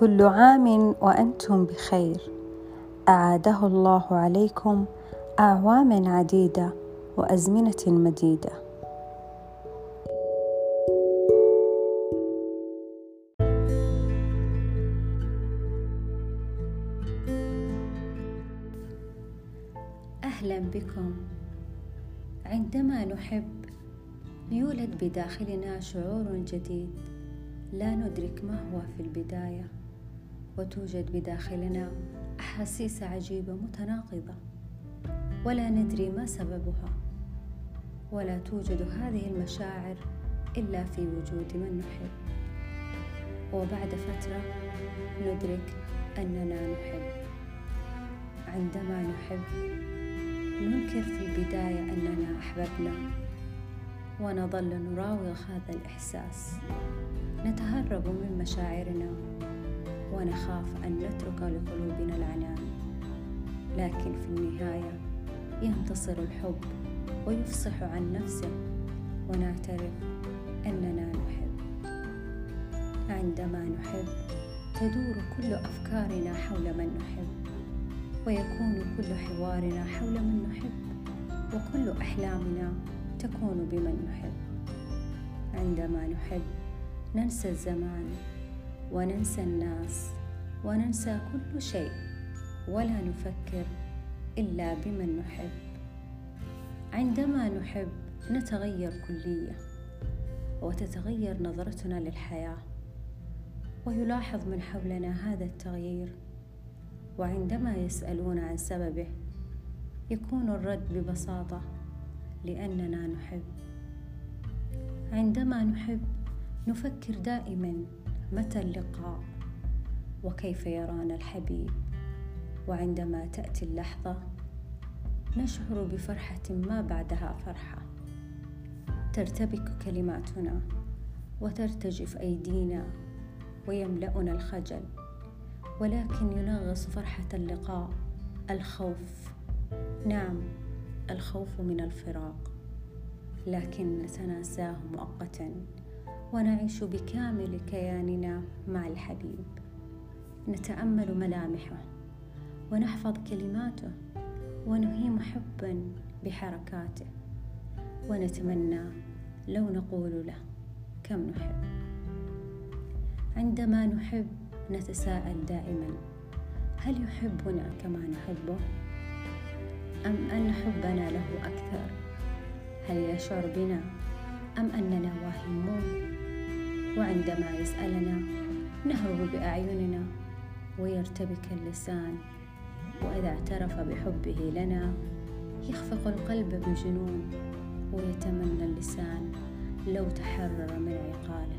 كل عام وأنتم بخير. أعاده الله عليكم اعوام عديدة وأزمنة مديدة. أهلا بكم. عندما نحب يولد بداخلنا شعور جديد. لا ندرك ما هو في البداية. وتوجد بداخلنا أحاسيس عجيبة متناقضة. ولا ندري ما سببها. ولا توجد هذه المشاعر إلا في وجود من نحب. وبعد فترة ندرك أننا نحب. عندما نحب ننكر في البداية أننا أحببنا. ونظل نراوغ هذا الإحساس. نتهرب من مشاعرنا. ونخاف أن نترك لقلوبنا العنان. لكن في النهاية ينتصر الحب ويفصح عن نفسه ونعترف أننا نحب. عندما نحب تدور كل أفكارنا حول من نحب ويكون كل حوارنا حول من نحب وكل أحلامنا تكون بمن نحب. عندما نحب ننسى الزمان وننسى الناس وننسى كل شيء ولا نفكر إلا بمن نحب. عندما نحب نتغير كليا وتتغير نظرتنا للحياة ويلاحظ من حولنا هذا التغيير. وعندما يسألون عن سببه يكون الرد ببساطة لأننا نحب. عندما نحب نفكر دائما متى اللقاء وكيف يرانا الحبيب؟ وعندما تأتي اللحظة نشعر بفرحة ما بعدها فرحة. ترتبك كلماتنا وترتجف أيدينا ويملأنا الخجل ولكن ينغص فرحة اللقاء الخوف. نعم الخوف من الفراق لكن نتناساه مؤقتا. ونعيش بكامل كياننا مع الحبيب. نتأمل ملامحه ونحفظ كلماته ونهيم حبا بحركاته ونتمنى لو نقول له كم نحب. عندما نحب نتساءل دائما هل يحبنا كما نحبه؟ أم أن حبنا له أكثر؟ هل يشعر بنا أم أننا واهمون؟ وعندما يسألنا نهرب بأعيننا ويرتبك اللسان وإذا اعترف بحبه لنا يخفق القلب بجنون ويتمنى اللسان لو تحرر من عقاله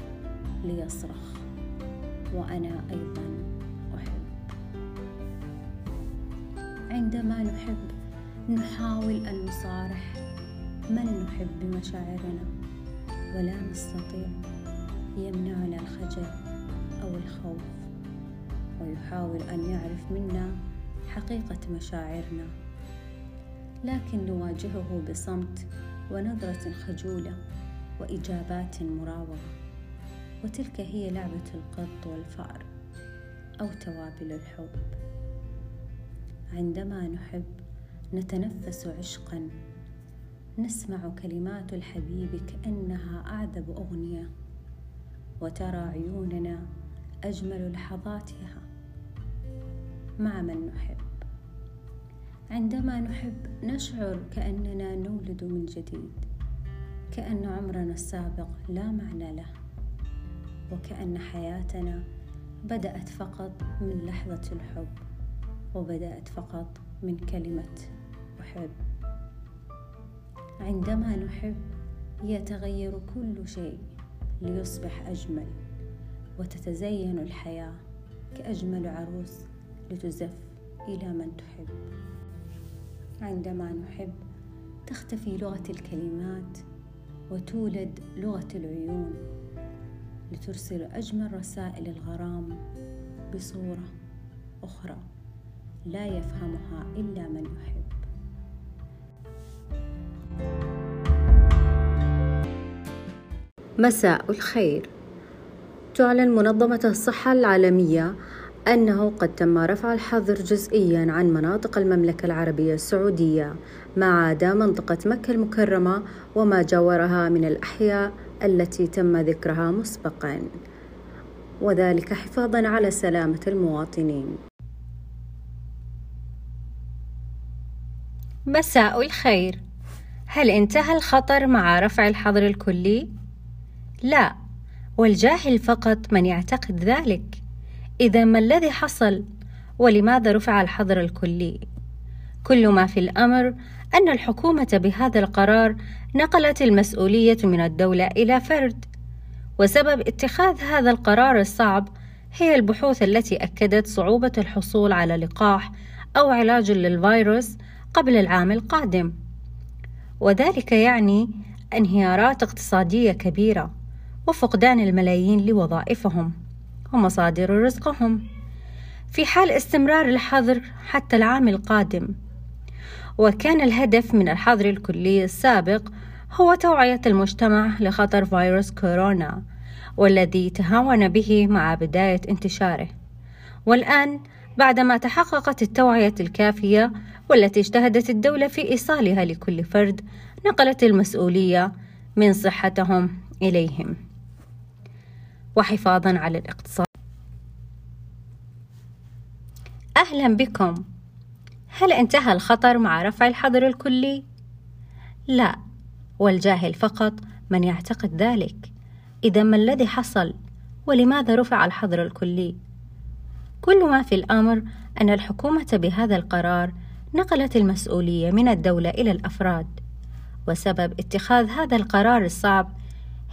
ليصرخ. وأنا أيضا أحب. عندما نحب نحاول أن نصارح من نحب بمشاعرنا ولا نستطيع يمنعنا الخجل أو الخوف ويحاول أن يعرف منا حقيقة مشاعرنا. لكن نواجهه بصمت ونظرة خجولة وإجابات مراوغة. وتلك هي لعبة القط والفأر أو توابل الحب. عندما نحب نتنفس عشقا نسمع كلمات الحبيب كأنها أعذب أغنية. وترى عيوننا أجمل لحظاتها مع من نحب. عندما نحب نشعر كأننا نولد من جديد كأن عمرنا السابق لا معنى له وكأن حياتنا بدأت فقط من لحظة الحب وبدأت فقط من كلمة أحب. عندما نحب يتغير كل شيء. ليصبح أجمل وتتزين الحياة كأجمل عروس لتزف إلى من تحب. عندما نحب تختفي لغة الكلمات وتولد لغة العيون لترسل أجمل رسائل الغرام بصورة أخرى لا يفهمها إلا من يحب. مساء الخير. تعلن منظمة الصحة العالمية أنه قد تم رفع الحظر جزئيا عن مناطق المملكة العربية السعودية ما عدا منطقة مكة المكرمة وما جاورها من الأحياء التي تم ذكرها مسبقا. وذلك حفاظا على سلامة المواطنين. مساء الخير. هل انتهى الخطر مع رفع الحظر الكلي؟ لا والجاهل فقط من يعتقد ذلك. إذا ما الذي حصل؟ ولماذا رفع الحظر الكلي؟ كل ما في الأمر أن الحكومة بهذا القرار نقلت المسؤولية من الدولة إلى فرد. وسبب اتخاذ هذا القرار الصعب هي البحوث التي أكدت صعوبة الحصول على لقاح أو علاج للفيروس قبل العام القادم. وذلك يعني انهيارات اقتصادية كبيرة. وفقدان الملايين لوظائفهم ومصادر رزقهم. في حال استمرار الحظر حتى العام القادم وكان الهدف من الحظر الكلي السابق هو توعية المجتمع لخطر فيروس كورونا والذي تهاون به مع بداية انتشاره. والآن بعدما تحققت التوعية الكافية والتي اجتهدت الدولة في إيصالها لكل فرد نقلت المسؤولية من صحتهم إليهم. وحفاظا على الاقتصاد. أهلا بكم. هل انتهى الخطر مع رفع الحظر الكلي؟ لا والجاهل فقط من يعتقد ذلك. إذا ما الذي حصل؟ ولماذا رفع الحظر الكلي؟ كل ما في الأمر أن الحكومة بهذا القرار نقلت المسؤولية من الدولة إلى الأفراد. وسبب اتخاذ هذا القرار الصعب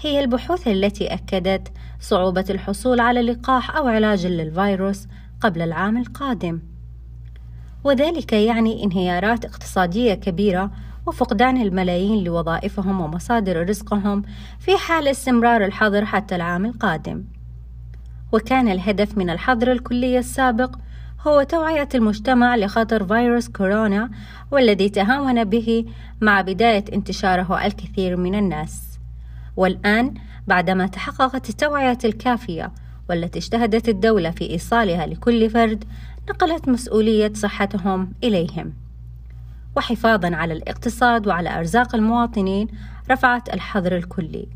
هي البحوث التي أكدت صعوبة الحصول على لقاح أو علاج للفيروس قبل العام القادم وذلك يعني انهيارات اقتصادية كبيرة وفقدان الملايين لوظائفهم ومصادر رزقهم في حال استمرار الحظر حتى العام القادم وكان الهدف من الحظر الكلي السابق هو توعية المجتمع لخطر فيروس كورونا والذي تهاون به مع بداية انتشاره الكثير من الناس. والآن بعدما تحققت التوعية الكافية والتي اجتهدت الدولة في إيصالها لكل فرد، نقلت مسؤولية صحتهم إليهم. وحفاظا على الاقتصاد وعلى أرزاق المواطنين رفعت الحظر الكلي.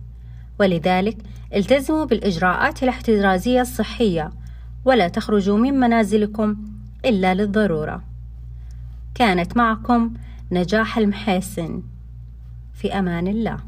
ولذلك التزموا بالإجراءات الاحترازية الصحية ولا تخرجوا من منازلكم إلا للضرورة كانت معكم نجاح المحاسن في أمان الله